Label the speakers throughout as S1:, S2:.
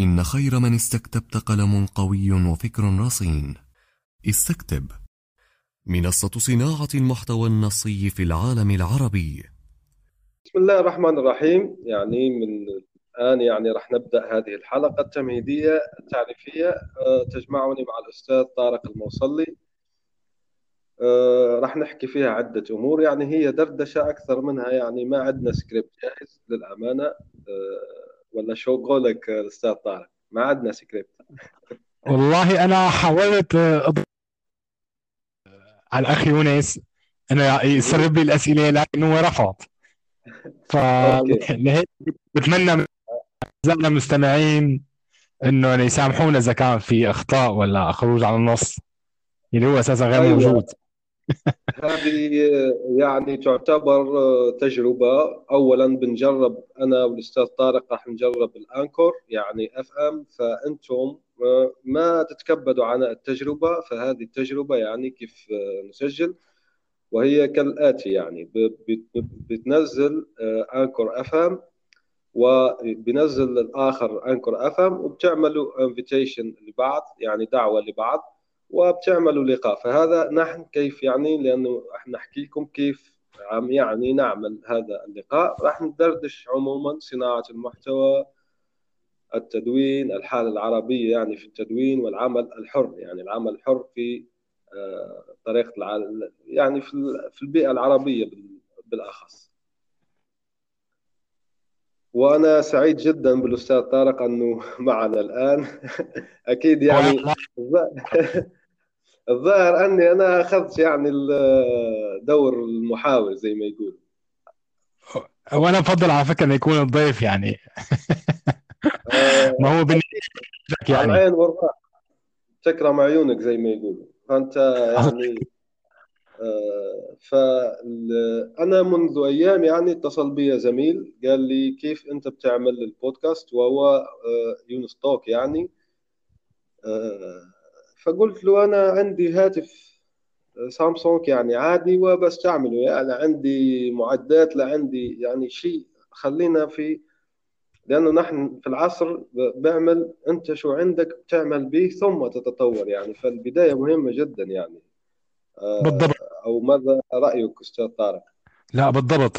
S1: إن خير من استكتبت قلم قوي وفكر رصين. استكتب. منصة صناعة المحتوى النصي في العالم العربي.
S2: بسم الله الرحمن الرحيم. يعني من الآن يعني راح نبدأ هذه الحلقة التمهيدية التعريفية. آه، تجمعني مع الأستاذ طارق الموصلي. آه، راح نحكي فيها عدة أمور. يعني هي دردشة أكثر منها يعني ما عندنا سكريبت جاهز للأمانة. آه، ولا شو قولك أستاذ طارق؟ ما عندنا سكريبت.
S3: والله أنا حاولت أض... على الاخ يونس أنا يسرب لي الأسئلة لكن هو رفض فلهيك بتمنى من اعزائنا المستمعين إنه يسامحونا إذا كان في أخطاء ولا خروج عن النص. اللي هو أساسا غير أيوة. موجود.
S2: هذه يعني تعتبر تجربة. أولا بنجرب أنا والأستاذ طارق راح نجرب ال Anchor يعني FM فأنتم ما تتكبدوا عن التجربة فهذه التجربة يعني كيف نسجل؟ وهي كالآتي يعني بتنزل Anchor FM وبنزل الآخر Anchor FM وبتعملوا invitation لبعض يعني دعوة لبعض. وبتعملوا لقاء. فهذا نحن كيف يعني لأنه راح نحكي لكم كيف عم يعني نعمل هذا اللقاء. راح ندردش عموما صناعة المحتوى التدوين الحالة العربية يعني في التدوين والعمل الحر. يعني العمل الحر في آه، طريقة العالم يعني في في البيئة العربية بالأخص. وأنا سعيد جدا بالأستاذ طارق أنه معنا الآن. أكيد يعني الظاهر أني أنا أخذت يعني دور المحاور زي ما يقول
S3: وأنا بفضل على فكرة إنه يكون الضيف يعني. ما هو بالنسبة
S2: يعني. العين والرأس. تكرم عيونك زي ما يقولوا. فأنت يعني آه فانا منذ أيام يعني اتصل بي زميل قال لي كيف أنت بتعمل البودكاست وهو آه يونس توك يعني. آه فقلت له أنا عندي هاتف سامسونج يعني عادي وبستعمله. يعني عندي معدات لا عندي يعني شيء خلينا في لأنه نحن في العصر بعمل أنت شو عندك بتعمل به ثم تتطور يعني. فالبداية مهمة جدا يعني.
S3: آه، بالضبط.
S2: أو ماذا رأيك أستاذ طارق؟
S3: لا بالضبط.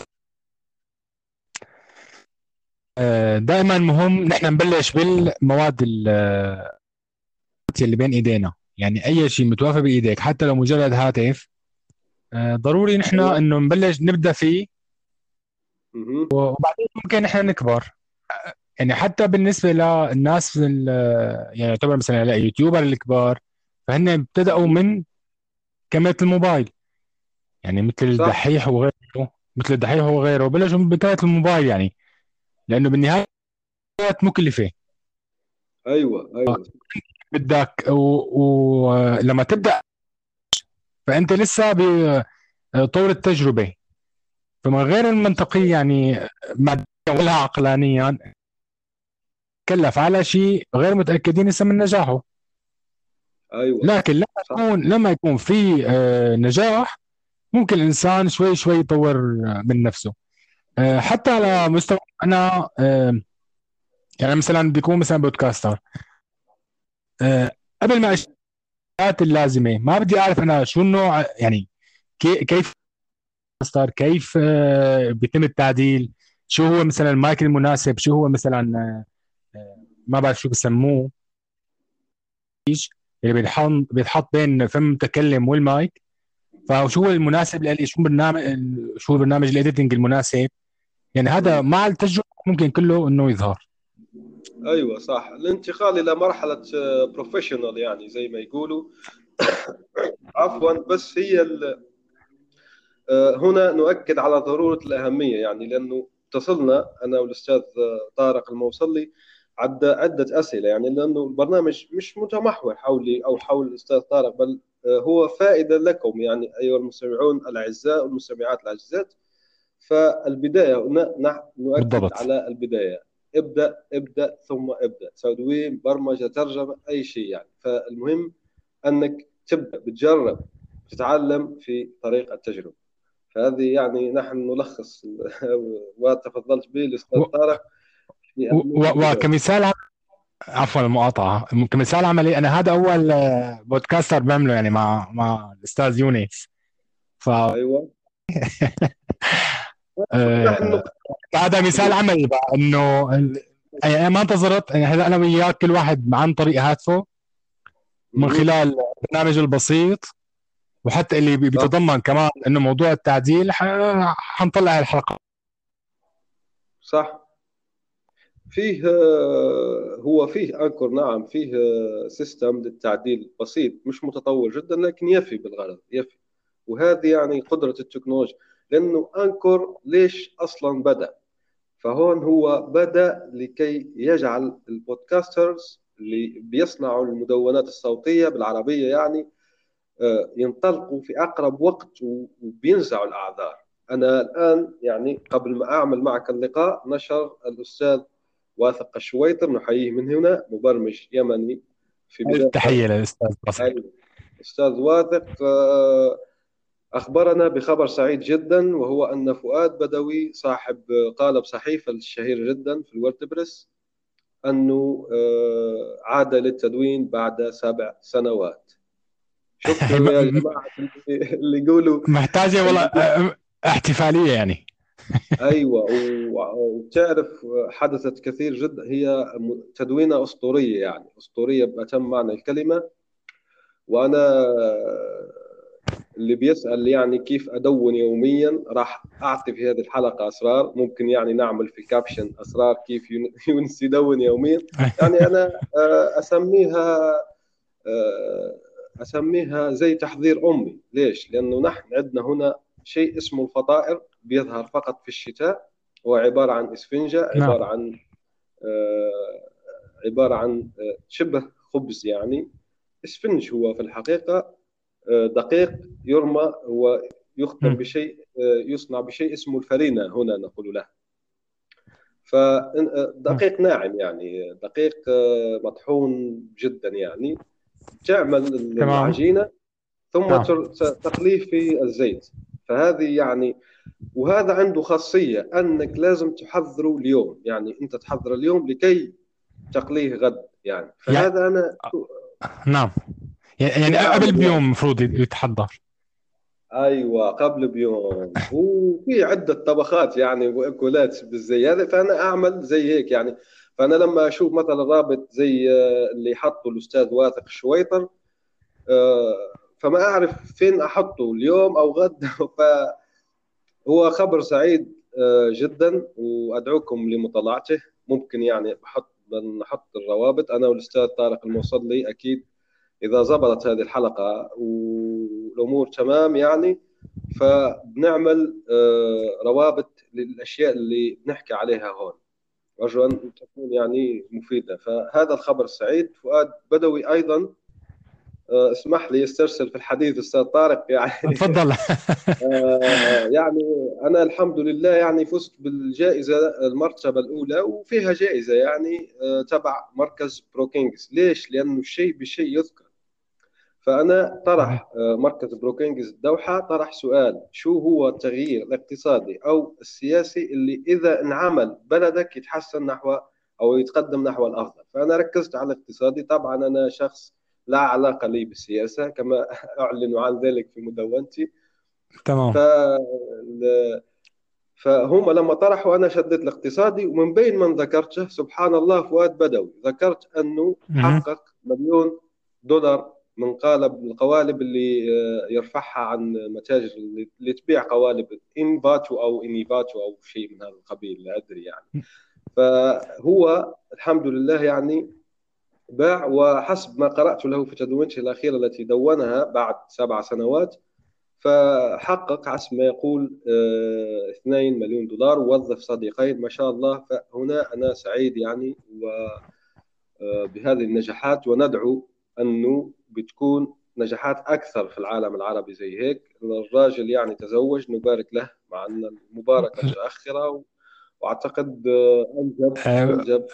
S3: آه، دائما مهم نحن نبلش بالمواد اللي بين إيدينا. يعني أي شيء متوافر بإيديك حتى لو مجرد هاتف آه، ضروري نحن أيوة. إنه نبلش نبدأ فيه. وبعدين ممكن نحن نكبر. يعني حتى بالنسبة للناس يعني يعتبر مثلا اليوتيوبر الكبار فهن ابتدأوا من كاميرا الموبايل. يعني مثل الدحيح وغيره مثل الدحيح وغيره بلشوا بكاميرا الموبايل يعني. لأنه بالنهاية مكلفة.
S2: أيوه أيوه.
S3: بدك ولما و... تبدأ فأنت لسه بطور التجربة. فمن غير المنطقي يعني ماديا ولا عقلانيا كلف على شيء غير متأكدين لسه من نجاحه.
S2: أيوه.
S3: لكن لما يكون لما يكون في آه، نجاح ممكن الإنسان شوي شوي يطور من نفسه. آه، حتى على مستوى أنا آه، يعني مثلا بيكون مثلا بودكاستر قبل ما الاشياء اللازمة ما بدي أعرف أنا شو النوع يعني كيف صار كيف آه، بيتم التعديل؟ شو هو مثلا المايك المناسب؟ شو هو مثلا آه، ما بعرف شو بسموه. اللي بيتحط بيتحط بين فم المتكلم والمايك. فشو هو المناسب لي شو برنامج شو برنامج ال editing المناسب؟ يعني هذا مع التجربة ممكن كله إنه يظهر.
S2: أيوه صح. الانتقال إلى مرحلة professional يعني زي ما يقولوا. عفوا بس هي آه، هنا نؤكد على ضرورة الأهمية يعني لأنه اتصلنا أنا والأستاذ طارق الموصلي عدة عدة أسئلة يعني لأنه البرنامج مش متمحور حولي أو حول الأستاذ طارق بل هو فائدة لكم يعني أيها المستمعون الأعزاء والمستمعات الأعزاء. فالبداية نحن نؤكد بالضبط. على البداية. ابدأ ابدأ ثم ابدأ. تدوين برمجة ترجمة أي شيء يعني. فالمهم أنك تبدأ بتجرب تتعلم في طريق التجربة. فهذه يعني نحن نلخص وتفضلت به الأستاذ طارق
S3: وكمثال عفوا المقاطعة. كمثال عملي أنا هذا أول بودكاستر بعمله يعني مع مع الأستاذ يونس. ف آه، هذا مثال عملي بقى إنه يعني ما انتظرت يعني هلا أنا وياك كل واحد عن طريق هاتفه من خلال البرنامج البسيط وحتى اللي بيتضمن كمان إنه موضوع التعديل حنطلع الحلقة.
S2: صح. فيه هو فيه Anchor نعم فيه system للتعديل بسيط مش متطور جدا لكن يفي بالغرض يفي. وهذه يعني قدرة التكنولوجيا. لأنه Anchor ليش أصلا بدأ. فهون هو بدأ لكي يجعل ال podcasters اللي بيصنعوا المدونات الصوتية بالعربية يعني آه، ينطلقوا في أقرب وقت وبينزعوا الأعذار. أنا الآن يعني قبل ما أعمل معك اللقاء نشر الأستاذ واثق الشويطر نحييه من هنا مبرمج يمني
S3: في تحية للأستاذ
S2: أستاذ واثق آه، أخبرنا بخبر سعيد جدا وهو أن فؤاد بدوي صاحب قالب صحيفة الشهير جدا في الوردبريس أنه آه، عاد للتدوين بعد سبع سنوات.
S3: شفتوا يا جماعة اللي يقولوا. محتاجة والله احتفالية يعني.
S2: أيوه وتعرف حدثت كثير جدا هي تدوينة أسطورية يعني أسطورية بأتم معنى الكلمة. وأنا اللي بيسأل يعني كيف أدون يوميا راح أعطي في هذه الحلقة أسرار. ممكن يعني نعمل في الكابشن أسرار كيف يونس يدون يوميا. يعني أنا آه، أسميها آه، أسميها زي تحضير أمي. ليش؟ لأنه نحن عندنا هنا شيء اسمه الفطائر بيظهر فقط في الشتاء. هو عبارة عن إسفنجة نعم. عبارة عن آه، عبارة عن شبه خبز يعني. إسفنج هو في الحقيقة دقيق يرمى ويختم بشيء يصنع بشيء اسمه الفرينة هنا نقول له. فدقيق ناعم يعني دقيق مطحون جدا يعني. تعمل العجينة ثم نعم. تقليه في الزيت. فهذه يعني وهذا عنده خاصية أنك لازم تحضره اليوم. يعني أنت تحضر اليوم لكي تقليه غد يعني. فهذا أنا
S3: نعم. يعني قبل بيوم المفروض يتحضر.
S2: أيوه قبل بيوم. وفي عدة طبخات يعني وأكلات بالزي هذا فأنا أعمل زي هيك يعني. فأنا لما أشوف مثلا رابط زي آه، اللي حطه الأستاذ واثق الشويطر آه، فما أعرف فين أحطه اليوم أو غد فهو خبر سعيد آه، جدا وأدعوكم لمطالعته. ممكن يعني بحط بنحط الروابط. أنا والأستاذ طارق الموصلي أكيد إذا زبطت هذه الحلقة والأمور تمام يعني فبنعمل آه، روابط للأشياء اللي بنحكي عليها هون. أرجو أن تكون يعني مفيدة. فهذا الخبر السعيد فؤاد بدوي أيضا آه، اسمح لي استرسل في الحديث أستاذ طارق يعني.
S3: تفضل.
S2: آه، يعني أنا الحمد لله يعني فزت بالجائزة المرتبة الأولى وفيها جائزة يعني تبع مركز بروكينجز. ليش؟ لأنه الشيء بشيء يذكر. فأنا طرح آه، مركز بروكينجز الدوحه طرح سؤال شو هو التغيير الاقتصادي أو السياسي اللي إذا انعمل بلدك يتحسن نحو أو يتقدم نحو الأفضل؟ فأنا ركزت على الاقتصادي. طبعا أنا شخص لا علاقة لي بالسياسة كما أعلن عن ذلك في مدونتي.
S3: تمام. ف...
S2: فهم لما طرحوا أنا شديت الاقتصادي ومن بين من ذكرته سبحان الله فؤاد بدوي. ذكرت أنه حقق مليون دولار من قالب القوالب اللي آه، يرفعها عن متاجر اللي تبيع قوالب انفاتو أو انيفاتو أو شيء من هذا القبيل لا أدري يعني. فهو الحمد لله يعني باع وحسب ما قرأت له في تدوينته الاخيره التي دونها بعد سبع سنوات فحقق حسب ما يقول 2 مليون دولار ووظف صديقين ما شاء الله. فهنا أنا سعيد يعني بهذه النجاحات وندعو أنه بتكون نجاحات أكثر في العالم العربي زي هيك الراجل يعني تزوج نبارك له مع إن المباركة متأخرة وأعتقد انجب أنجب.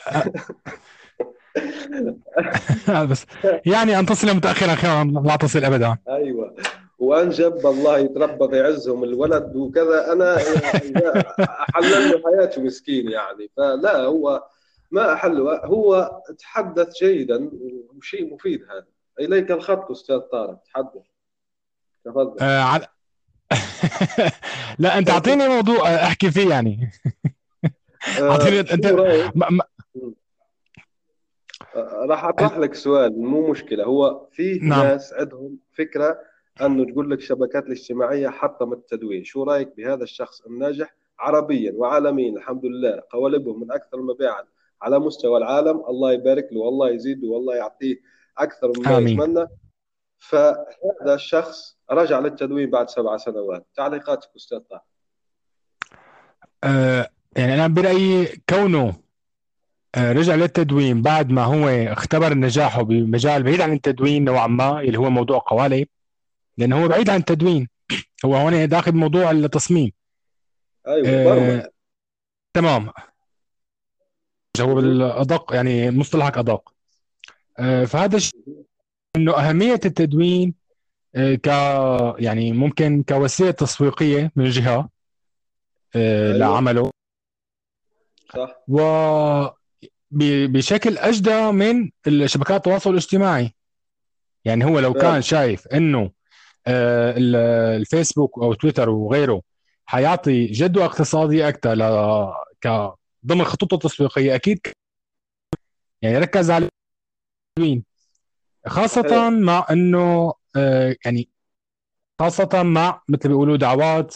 S3: بس يعني أن تصل متاخرا خير لا تصل ابدا.
S2: أيوه. وأنجب الله يتربى بيعزهم الولد وكذا. أنا احلل له حياته مسكين يعني. فلا هو ما احله هو تحدث جيدا وشيء مفيد هذا. إليك الخط أستاذ طارق تحدث.
S3: تفضل. آه على... لا أنت أعطيني موضوع أحكي فيه يعني.
S2: آه، أعطيني انت ما... ما... راح أطرح لك سؤال مو مشكلة. هو في نعم. ناس عندهم فكرة أنه تقول لك الشبكات الاجتماعية حطم التدوين. شو رأيك بهذا الشخص الناجح؟ عربيا وعالميا الحمد لله قوالبهم من أكثر المبيعات على مستوى العالم الله يبارك له والله يزيده والله يعطيه أكثر مما يتمنى. فهذا الشخص رجع للتدوين بعد سبع سنوات. تعليقاتك أستاذ طه.
S3: أه يعني أنا برأيي كونه آه، رجع للتدوين بعد ما هو اختبر نجاحه بمجال بعيد عن التدوين نوعا ما اللي هو موضوع قوالب لأنه هو بعيد عن التدوين. هو هون داخل موضوع التصميم.
S2: أيوه آه
S3: تمام. هو بالأدق يعني مصطلحك أدق. آه فهذا الشيء إنه أهمية التدوين آه ك يعني ممكن كوسيلة تسويقية من جهة آه أيوة. لعمله.
S2: صح.
S3: و بشكل أجدى من شبكات التواصل الاجتماعي. يعني هو لو كان شايف إنه الفيسبوك أو تويتر وغيره حيعطي جدوى اقتصاديه أكثر ل ك ضمن خطوطه التسويقية. أكيد يعني ركز على مين خاصة مع إنه آه، يعني خاصة مع مثل بيقولوا دعوات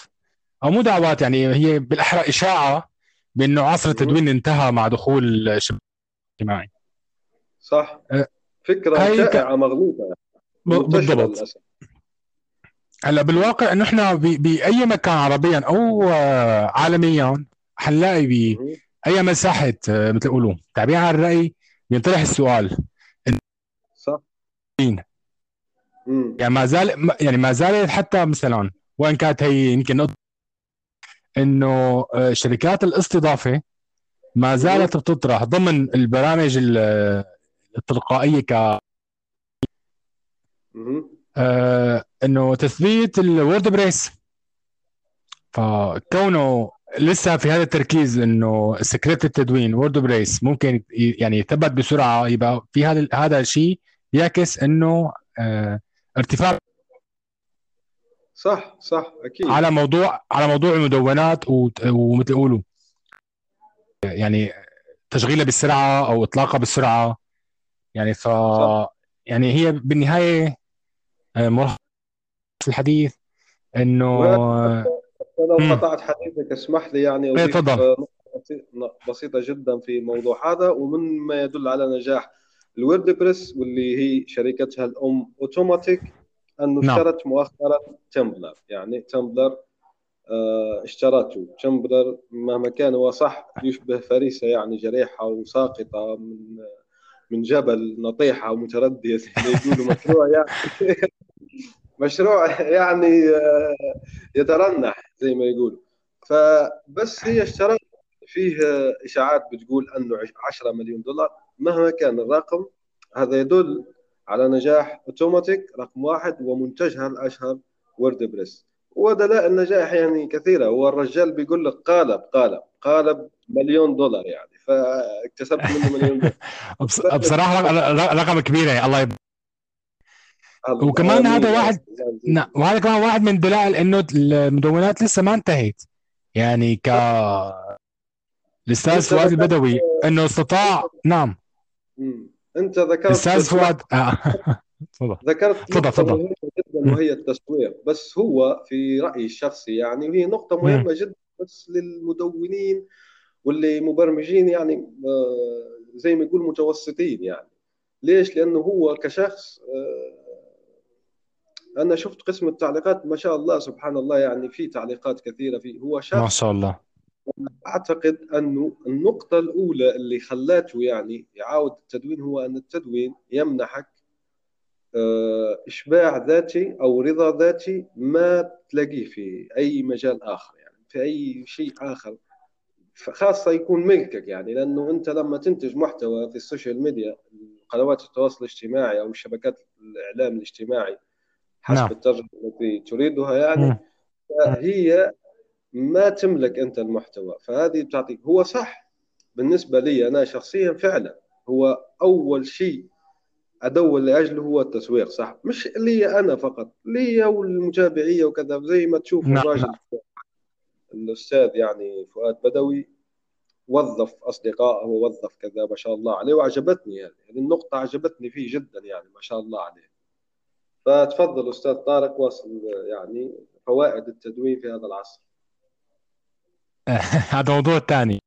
S3: أو مو دعوات يعني هي بالأحرى إشاعة بأنه عصر التدوين انتهى مع دخول الشبكه الاجتماعي.
S2: صح. آه، فكرة شائعة مغلوطة.
S3: بالضبط. هلأ بالواقع إنه إحنا بأي مكان عربيا أو آه، عالميا حنلاقي باي مساحة آه، مثل يقولوا تعبير عن الرأي بينطرح السؤال.
S2: صح.
S3: مين؟ يعني ما زال يعني ما زالت حتى مثلا وإن كانت هي يمكن إنه آه، شركات الاستضافة ما زالت بتطرح ضمن البرامج التلقائية ك آه إنه تثبيت الورد بريس. فكونه لسه في هذا التركيز إنه سكريبت التدوين WordPress ممكن يعني يثبت بسرعة يبقى في هذا هذا الشيء يعكس إنه آه ارتفاع
S2: صح صح أكيد.
S3: على موضوع على موضوع المدونات ومثل يقولوا يعني تشغيلها بالسرعة أو اطلاقها بالسرعة. يعني ف صح. يعني هي بالنهاية آه، في الحديث إنه
S2: لو قطعت حديثك اسمح لي يعني
S3: إيه، أضيف تفضل.
S2: بسيطة جدا في الموضوع هذا ومن ما يدل على نجاح ال WordPress واللي هي شركتها الأم Automattic أنه نعم. اشترت مؤخرا Tumblr. يعني Tumblr آه اشترته. Tumblr مهما كان هو صح يشبه فريسة يعني جريحة وساقطة من من جبل نطيحة ومتردية زي ما يقولوا مشروع يعني. مشروع يعني آه، يترنح زي ما يقولوا. فبس هي اشترت فيه إشاعات بتقول إنه 10 مليون دولار. مهما كان الرقم هذا يدل على نجاح Automattic رقم واحد ومنتجها الأشهر WordPress. ودلائل النجاح يعني كثيرة. هو الرجال بيقول لك قالب قالب قالب مليون دولار يعني. فاكتسبت منه مليون دولار.
S3: بصراحة رقم كبير يعني. الله يب... وكمان هذا واحد نعم وهذا كمان واحد من دلائل إنه المدونات لسه ما انتهت. يعني ك الأستاذ فؤاد البدوي إنه استطاع نعم.
S2: أنت ذكرت
S3: أستاذ فؤاد آه.
S2: ذكرت
S3: تفضل تفضل.
S2: جدا وهي التسويق بس هو في رأيي الشخصي يعني وهي نقطة مهمة جدا بس للمدونين واللي مبرمجين يعني آه، زي ما يقول متوسطين يعني. ليش؟ لأنه هو كشخص آه، أنا شفت قسم التعليقات ما شاء الله سبحان الله يعني في تعليقات كثيرة فيه. هو
S3: ما
S2: شخص
S3: شاء الله.
S2: أعتقد أنه النقطة الأولى اللي خلاته يعني يعاود التدوين هو أن التدوين يمنحك آه، إشباع ذاتي أو رضا ذاتي ما تلاقيه في أي مجال آخر يعني في أي شيء آخر. خاصة يكون ملكك يعني لأنه أنت لما تنتج محتوى في ال social media قنوات التواصل الاجتماعي أو شبكات الإعلام الاجتماعي حسب
S3: نعم.
S2: الترجمة التي تريدها يعني. هي ما تملك أنت المحتوى فهذه بتعطيك هو صح بالنسبة لي أنا شخصيا فعلا هو أول شيء ادور لأجله هو التسويق صح؟ مش لي أنا فقط لي ولمتابعيي وكذا زي ما تشوف
S3: نعم
S2: الراجل.
S3: نعم.
S2: الأستاذ يعني فؤاد بدوي وظف أصدقائه ووظف كذا ما شاء الله عليه وعجبتني يعني. النقطة عجبتني فيه جدا يعني ما شاء الله عليه. فتفضل أستاذ طارق واصل يعني فوائد التدوين في هذا العصر.
S3: هذا موضوع ثاني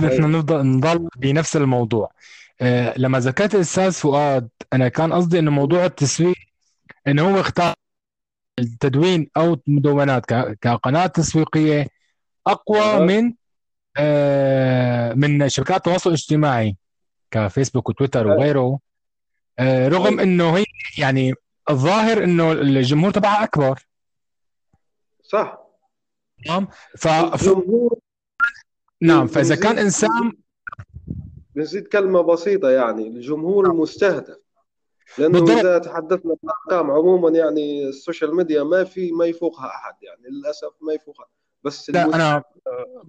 S3: نحن
S2: أيوه
S3: نفضل نضل بنفس الموضوع. آه، لما ذكرت الأستاذ فؤاد أنا كان قصدي إنه موضوع التسويق إنه هو اختار التدوين أو المدونات كقناة تسويقية
S2: أقوى
S3: من آه، من شبكات التواصل الاجتماعي كفيسبوك وتويتر. وغيره. آه، رغم
S2: أيوه
S3: إنه هي يعني الظاهر إنه الجمهور تبعها أكبر.
S2: صح.
S3: تمام؟ ف... ف...
S2: الجمهور
S3: نعم فإذا كان انسان
S2: بنزيد كلمة بسيطة يعني الجمهور المستهدف لأنه
S3: بالضبط.
S2: إذا تحدثنا بالأرقام عموما يعني ال social media ما في ما يفوقها أحد يعني للأسف ما يفوقها. بس
S3: لا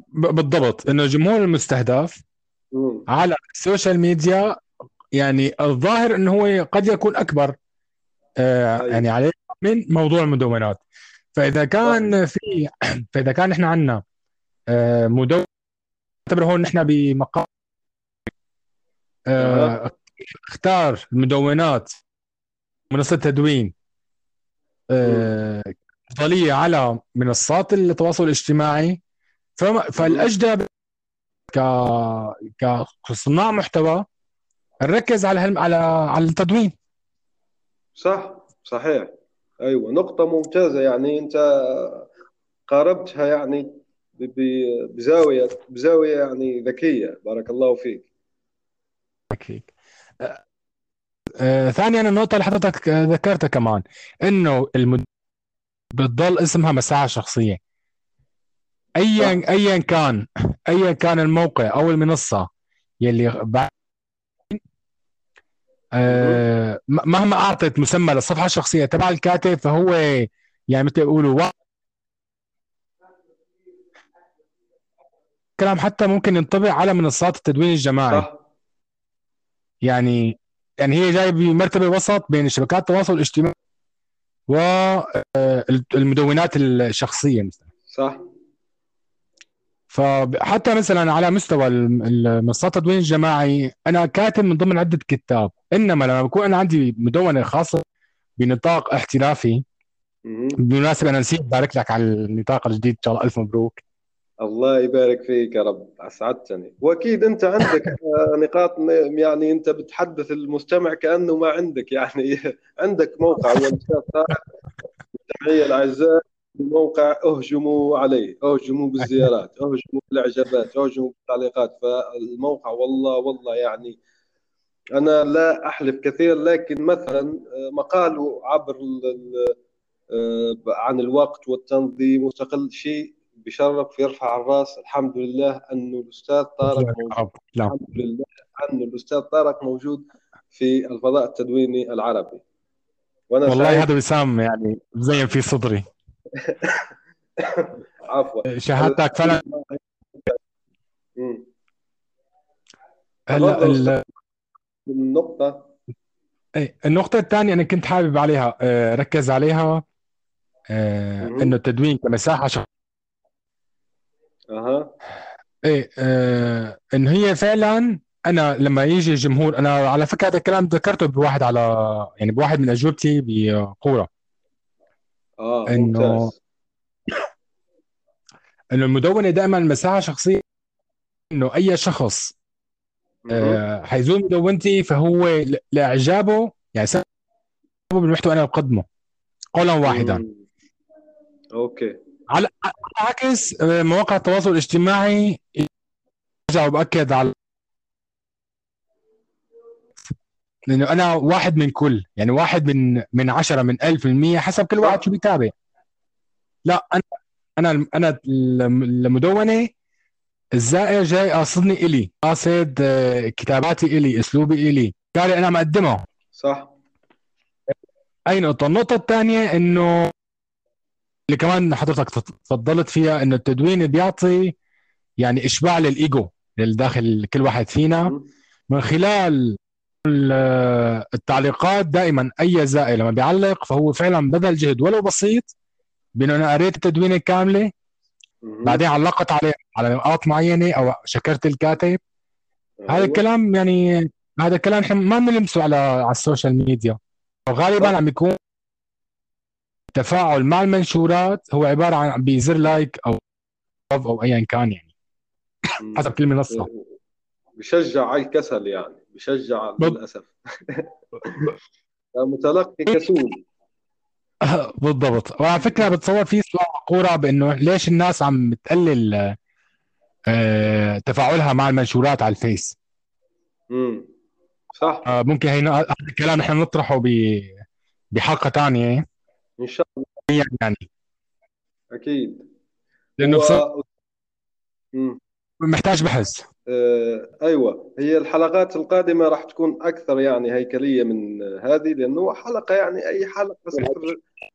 S3: ب- بالضبط. إنه الجمهور المستهدف
S2: مم.
S3: على ال social media يعني الظاهر إنه هو قد يكون أكبر. آه، يعني عليه من موضوع المدونات.
S2: فإذا
S3: كان في فإذا كان إحنا عندنا آه، مدون نعتبر هون نحن بمقام آه، اختار المدونات منصة تدوين أفضلية على منصات التواصل الاجتماعي. فالأجدى ك كصناع محتوى نركز على. على على التدوين.
S2: صح صحيح. أيوه نقطة ممتازة. يعني أنت قاربتها يعني بزاوية بزاوية يعني ذكية. بارك الله فيك.
S3: أكيد آه، آه، ثانيا النقطة اللي حضرتك ذكرتها كمان إنه المد... بتضل اسمها مساحة شخصية.
S2: صح.
S3: أيا أيا كان أيا كان الموقع أو المنصة يلي بعد. آه، مهما أعطت مسمى للصفحة الشخصية تبع الكاتب فهو يعني مثل يقولوا وا- كلام حتى ممكن ينطبق على منصات التدوين الجماعي.
S2: صح.
S3: يعني يعني هي جاية بمرتبة وسط بين شبكات التواصل الاجتماعي والمدونات الشخصية مثلا.
S2: صح.
S3: فحتى مثلا على مستوى المنصات التدوين الجماعي أنا كاتب من ضمن عدة كتاب. إنما لما بكون أنا عندي مدونة خاصة بنطاق احترافي
S2: مهم.
S3: بالمناسبه أنا نسيت بارك لك على النطاق الجديد إن شاء الله ألف مبروك.
S2: الله يبارك فيك يا رب أسعدتني. وأكيد أنت عندك نقاط يعني أنت بتحدث المستمع كأنه ما عندك يعني عندك موقع المستمعين الأعزاء. موقع اهجموا عليه اهجموا بالزيارات اهجموا بالإعجابات اهجموا بالتعليقات. فالموقع والله والله يعني أنا لا أحلف كثير لكن مثلا آه، مقاله عبر آه، عن الوقت والتنظيم مستقل شيء بشرف يرفع الرأس. الحمد لله انه الأستاذ طارق موجود.
S3: لا
S2: الحمد لله انه الأستاذ طارق موجود في الفضاء التدويني العربي. وأنا
S3: والله هذا وسام يعني زين في صدري.
S2: عفوا
S3: شهادتك فعلا. هلا ال-.
S2: النقطة
S3: إيه، النقطة الثانية أنا كنت حابب عليها آه، ركز عليها آه،. إنه التدوين كمساحة شخ...
S2: أها
S3: إيه آه، إنه هي فعلا أنا لما يجي الجمهور أنا على فكرة هذا الكلام ذكرته بواحد على يعني بواحد من أجوبتي بقورة
S2: آه
S3: إنه
S2: ممتاز
S3: إنه المدونة دائما مساحة شخصية إنه أي شخص. آه، حيزور مدونتي فهو ل- لإعجابه يعني سبب بالمحتوى أنا بقدمه قولا واحدا
S2: مم. أوكي
S3: على على عكس آه، مواقع التواصل الاجتماعي برجع وبأكد على لأنه أنا واحد من كل يعني واحد من من عشرة من ألف المية حسب كل واحد شو بيتابع. لا أنا أنا أنا المدونة الزائر جاي قاصدني إلي قاصد آه، كتاباتي إلي أسلوبي إلي. قال أنا مقدمة.
S2: صح.
S3: أي نقطة؟ النقطة الثانية إنه اللي كمان حضرتك تفضلت فيها إنه التدوين بيعطي يعني إشباع للإيجو اللي داخل كل واحد فينا. من خلال ال- التعليقات دائما أي زائر لما بيعلق فهو فعلا بذل جهد ولو بسيط بأنه أنا قريت التدوينة
S2: كاملة.
S3: بعدين علقت عليه على نقاط معينة أو شكرت الكاتب هذا
S2: أيوة.
S3: الكلام يعني هذا الكلام إحنا ما بنلمسه على على ال social media وغالبا عم يكون التفاعل مع المنشورات هو عبارة عن بزر like أو أو ايا كان يعني. حسب كل منصه
S2: بشجع على الكسل يعني بشجع
S3: بب-
S2: للأسف. متلقي كسول.
S3: بالضبط. وعلى فكرة بتصور في سؤال مقوره بإنه ليش الناس عم تقلل آه، تفاعلها مع المنشورات على الفيس.
S2: مم. صح.
S3: آه، ممكن هي هذا الكلام نحن نطرحه ب بحلقة ثانية
S2: إن شاء الله.
S3: يعني.
S2: أكيد.
S3: لأنه
S2: و...
S3: بصراحة
S2: مم.
S3: محتاج بحث.
S2: أيوه. هي الحلقات القادمة راح تكون أكثر يعني هيكلية من هذه لأنه حلقة يعني أي حلقة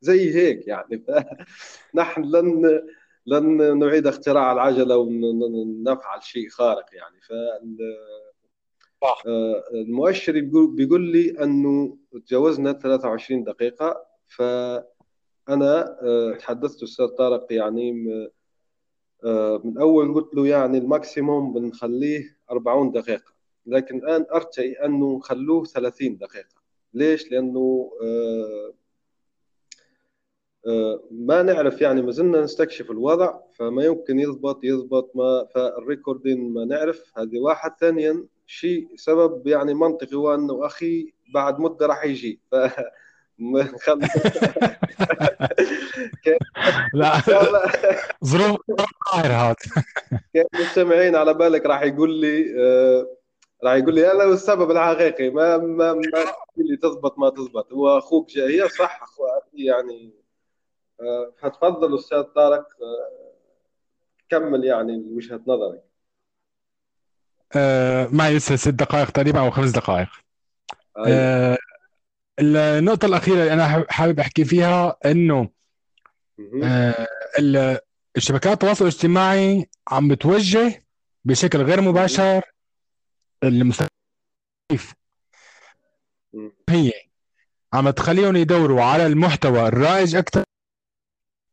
S2: زي هيك يعني. نحن لن لن نعيد اختراع العجلة ونفعل شيء خارق يعني.
S3: صح.
S2: آه، المؤشر بيقول لي أنه تجاوزنا 23 دقيقة فأنا آه، تحدثت أستاذ طارق يعني آه، من أول قلت له يعني الماكسيموم بنخليه 40 دقيقة لكن الآن ارتئي أنه نخلوه 30 دقيقة. ليش؟ لأنه آه، آه، ما نعرف يعني ما زلنا نستكشف الوضع فما يمكن يضبط يضبط ما فالريكوردين ما نعرف. هذه واحد. ثانيا شيء سبب يعني منطقي هو أنه أخي بعد مدة راح يجي. ف
S3: لا. ظروف ظاهر هذا.
S2: كان المستمعين على بالك راح يقول لي آه، راح يقول لي أنا السبب الحقيقي ما ما ما تقول لي تزبط ما تزبط هو أخوك جاي. هي صح يعني آه، فتفضل أستاذ طارق آه، كمل يعني وجهة نظرك.
S3: معي لسه ست دقائق تقريبا أو خمس دقائق.
S2: أيوة.
S3: النقطة الأخيرة اللي أنا حابب أحكي فيها إنه. آه، ال- الشبكات التواصل الاجتماعي عم بتوجه بشكل غير مباشر المستهدف. هي عم تخليهم يدوروا على المحتوى الرائج أكثر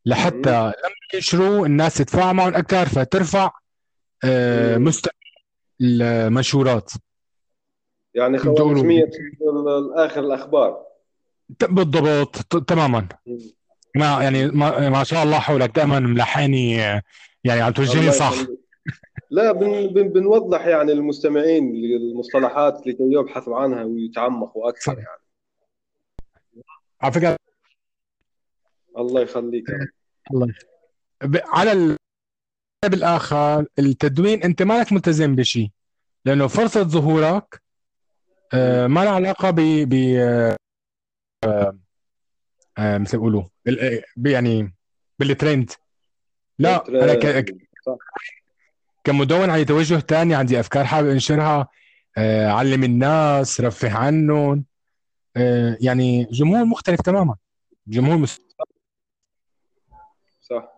S3: لحتى لما ينشروا الناس تتفاعل معهم أكثر فترفع آه،. مستوى المنشورات
S2: يعني. خوارزمية آخر
S3: الأخبار بالضبط تماما. ما يعني ما, ما شاء الله حولك دائما ملحقني آه، يعني عم توجهني
S2: الله
S3: صح.
S2: لا بن بن بنوضح يعني المستمعين المصطلحات لكي يبحثوا عنها ويتعمقوا أكثر يعني
S3: على فكرة
S2: الله يخليك.
S3: ب- على الجانب الآخر التدوين أنت مالك ملتزم بشيء لأنه فرصة ظهورك ما لها علاقة ب ب آه، آه، مثل ب- يعني بالترند لا أنا ك-. كمدون عندي توجه تاني عندي أفكار حابب أنشرها. آه، علم الناس رفه عنهم. آه، يعني جمهور مختلف تماما. جمهور مس...
S2: صح.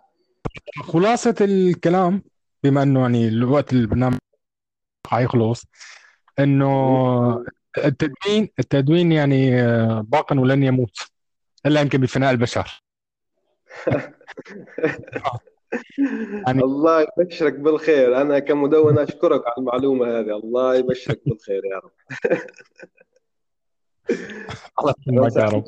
S3: خلاصة الكلام بما إنه يعني الوقت البرنامج حيخلص إنه التدوين التدوين يعني آه، باق ولن يموت إلا يمكن بفناء البشر. يعني-
S2: الله يبشرك بالخير. أنا كمدون أشكرك على المعلومة هذه. الله يبشرك بالخير يا رب.
S3: الله يسلمك يا رب.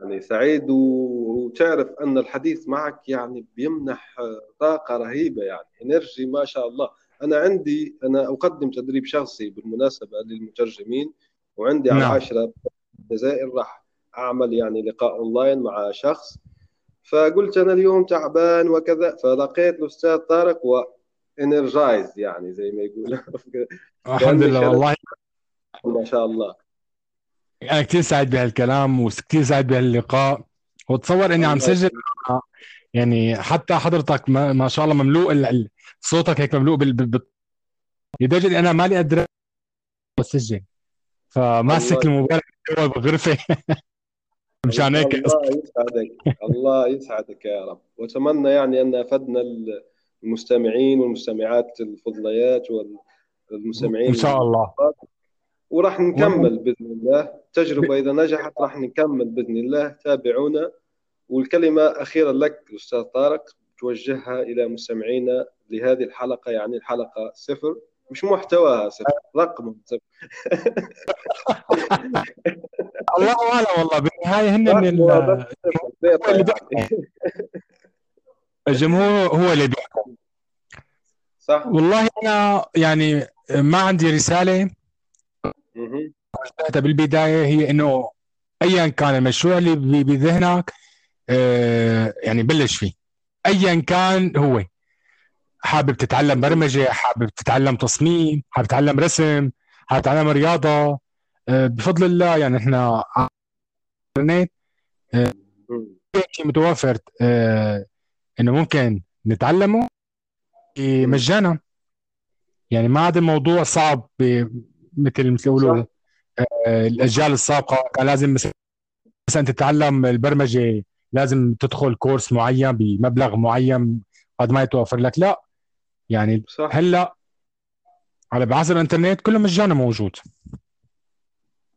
S2: يعني سعيد وتعرف أن الحديث معك يعني بيمنح طاقة رهيبة يعني إنرجي ما شاء الله. أنا عندي أنا أقدم تدريب شخصي بالمناسبة للمترجمين. وعندي على
S3: نعم.
S2: العاشره الجزائر راح أعمل يعني لقاء أونلاين مع شخص. فقلت أنا اليوم تعبان وكذا فلقيت الأستاذ طارق و energize يعني زي ما يقول
S3: الحمد لله والله.
S2: ما شاء الله.
S3: أنا كثير سعيد بهالكلام وكثير سعيد بهاللقاء. وتصور إني عم سجل يعني حتى حضرتك ما, ما شاء الله مملوء صوتك هيك مملوء بال, بال... لدرجة إني أنا مالي قادر اسجل فماسك الموبايل بغرفة.
S2: مشان هيك. الله يسعدك. الله يسعدك يا رب. وأتمنى يعني أن أفدنا المستمعين والمستمعات الفضليات والمستمعين
S3: إن شاء الله.
S2: وراح نكمل بإذن الله. التجربه إذا نجحت راح نكمل بإذن الله. تابعونا. والكلمة أخيرا لك أستاذ طارق توجهها إلى مستمعينا لهذه الحلقة يعني الحلقة صفر. مش محتواها رقم.
S3: الله اعلم والله. بالنهاية هن الجمهور هو اللي بيحكم. صح. والله أنا يعني ما عندي رسالة. بالبداية هي إنه ايا كان المشروع اللي بذهنك آه، يعني بلش فيه. ايا كان هو. حابب تتعلم برمجة حابب تتعلم تصميم حابب تتعلم رسم حابب تتعلم رياضة. آه، بفضل الله يعني إحنا الإنترنت آه، شيء متوفر إنه ممكن نتعلمه مجانا يعني ما عاد الموضوع صعب مثل مثل يقولوا آه، الأجيال السابقة. كان لازم مثلا تتعلم البرمجة لازم تدخل كورس معين بمبلغ معين قد ما يتوفر لك. لا يعني صح. هلا على بعصر الانترنت كله مجانا موجود.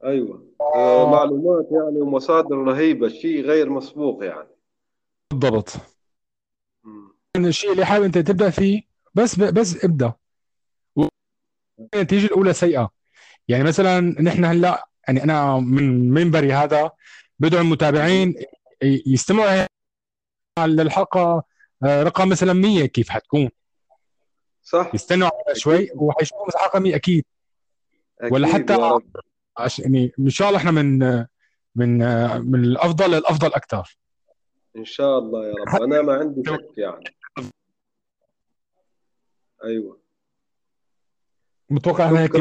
S2: أيوه. آه. معلومات يعني ومصادر رهيبة شيء غير مسبوق يعني.
S3: بالضبط. الشيء اللي حابب أنت تبدأ فيه بس بس ابدأ. النتيجه الأولى سيئة. يعني مثلا نحن هلأ يعني أنا من منبري هذا بدعو المتابعين يستمعوا للحلقه آه، رقم مثلا 100 كيف حتكون.
S2: صح؟
S3: يستنوا شوي. وحيشوفوا الحلقة 100 أكيد, أكيد ولا حتى يعني إن شاء الله إحنا من من من الأفضل للأفضل أكثر
S2: إن شاء الله يا رب. أنا ما عندي شك يعني. أيوه.
S3: متوقع هيك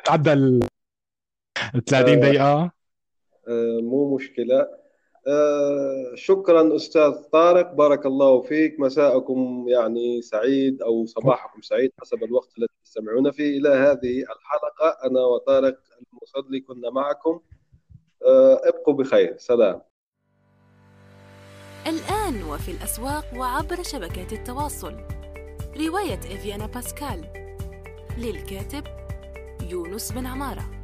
S3: نتعدى ال 30 دقيقة.
S2: آه مو مشكلة. آه شكرا أستاذ طارق. بارك الله فيك. مساءكم يعني سعيد أو صباحكم سعيد حسب الوقت الذي تستمعون فيه. إلى هذه الحلقة أنا وطارق المصدلي كنا معكم. آه ابقوا بخير. سلام.
S4: الآن وفي الأسواق وعبر شبكات التواصل. رواية إفيانا باسكال للكاتب يونس بن عمارة.